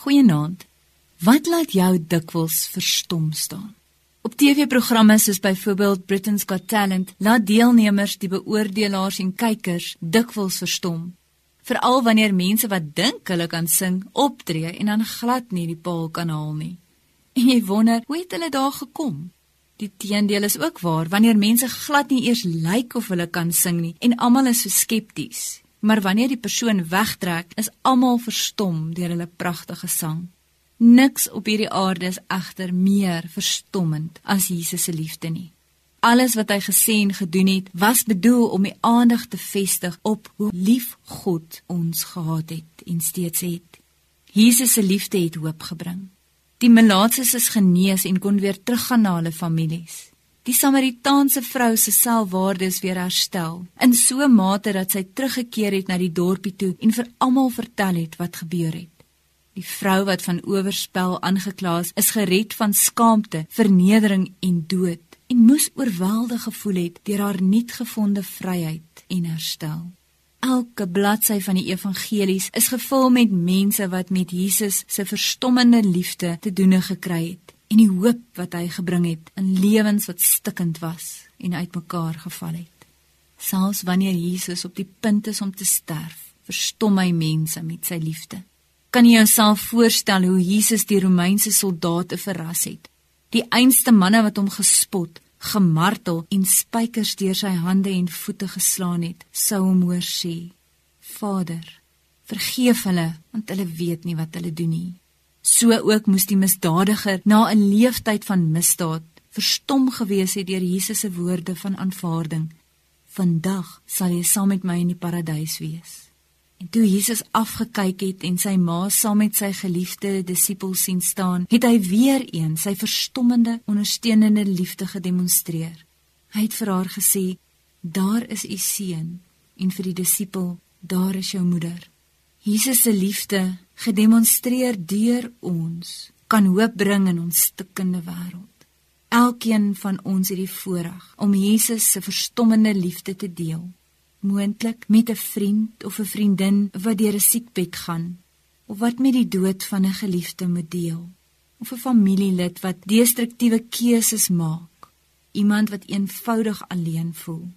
Goeienaand. Wat laat jou dikwels verstom staan? Op TV-programme soos byvoorbeeld Britain's Got Talent, laat deelnemers die beoordelaars en kykers dikwels verstom. Veral wanneer mense wat dink hulle kan sing, optree en dan glad nie die paal kan haal nie. En jy wonder, hoe het hulle daar gekom? Die teendeel is ook waar, wanneer mense glad nie eers lyk of hulle kan sing nie en almal is so skepties. Maar wanneer die persoon wegtrek, is almal verstom deur hulle pragtige sang. Niks op hierdie aarde is egter meer verstommend as Jesus se liefde nie. Alles wat hy gesê en gedoen het, was bedoel om die aandag te vestig op hoe lief God ons gehad het en steeds het. Jesus se liefde het hoop gebring. Die melaatses is genees en kon weer teruggaan na hulle families. Die Samaritaanse vrou se selfwaarde is weer herstel in so 'n mate dat sy teruggekeer het na die dorpie toe en vir almal vertel het wat gebeur het. Die vrou wat van oorspel aangekla is, is gered van skaamte, vernedering en dood en moes oorweldig gevoel het deur haar nuutgevonde vryheid en herstel. Elke bladsy van die evangelies is gevul met mense wat met Jesus se verstommende liefde te doen gekry het en die hoop wat hy gebring het in lewens wat stikkend was en uitmekaar geval het. Selfs wanneer Jesus op die punt is om te sterf, verstom hy mense met sy liefde. Kan jy jouself voorstel hoe Jesus die Romeinse soldate verras het? Die einste manne wat hom gespot, gemartel en spykers deur sy hande en voete geslaan het, sou hom hoor sê: Vader, vergeef hulle, want hulle weet nie wat hulle doen nie. So ook moes die misdadiger na 'n leeftyd van misdaad verstom gewees het deur Jesus se woorde van aanvaarding. Vandag sal jy saam met my in die paradys wees. En toe Jesus afgekyk het en sy ma saam met sy geliefde disippels sien staan, het hy weer een sy verstommende, ondersteunende liefde gedemonstreer. Hy het vir haar gesê: "Daar is u seun," en vir die disipel: "Daar is jou moeder." Jesus se liefde gedemonstreer deur ons kan hoop bring in ons stikkende wêreld. Elkeen van ons het die voorreg om Jesus se verstommende liefde te deel, moontlik met 'n vriend of 'n vriendin wat deur 'n siekbed gaan of wat met die dood van 'n geliefde moet deel, of 'n familielid wat destruktiewe keuses maak, iemand wat eenvoudig alleen voel.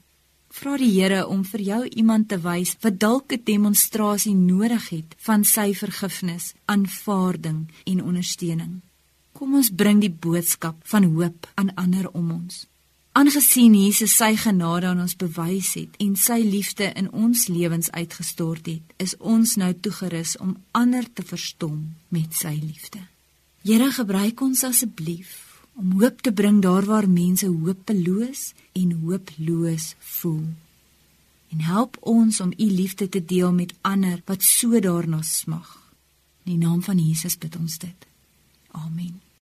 Vra die Here om vir jou iemand te wys wat dalk 'n demonstrasie nodig het van sy vergifnis, aanvaarding en ondersteuning. Kom ons bring die boodskap van hoop aan ander om ons. Aangesien Jesus sy genade aan ons bewys het en sy liefde in ons lewens uitgestort het, is ons nou toegerus om ander te verstom met sy liefde. Here, gebruik ons asseblief om hoop te bring daar waar mense hopeloos en hooploos voel. En help ons om u liefde te deel met ander wat so daarna smag. In die naam van Jesus bid ons dit. Amen.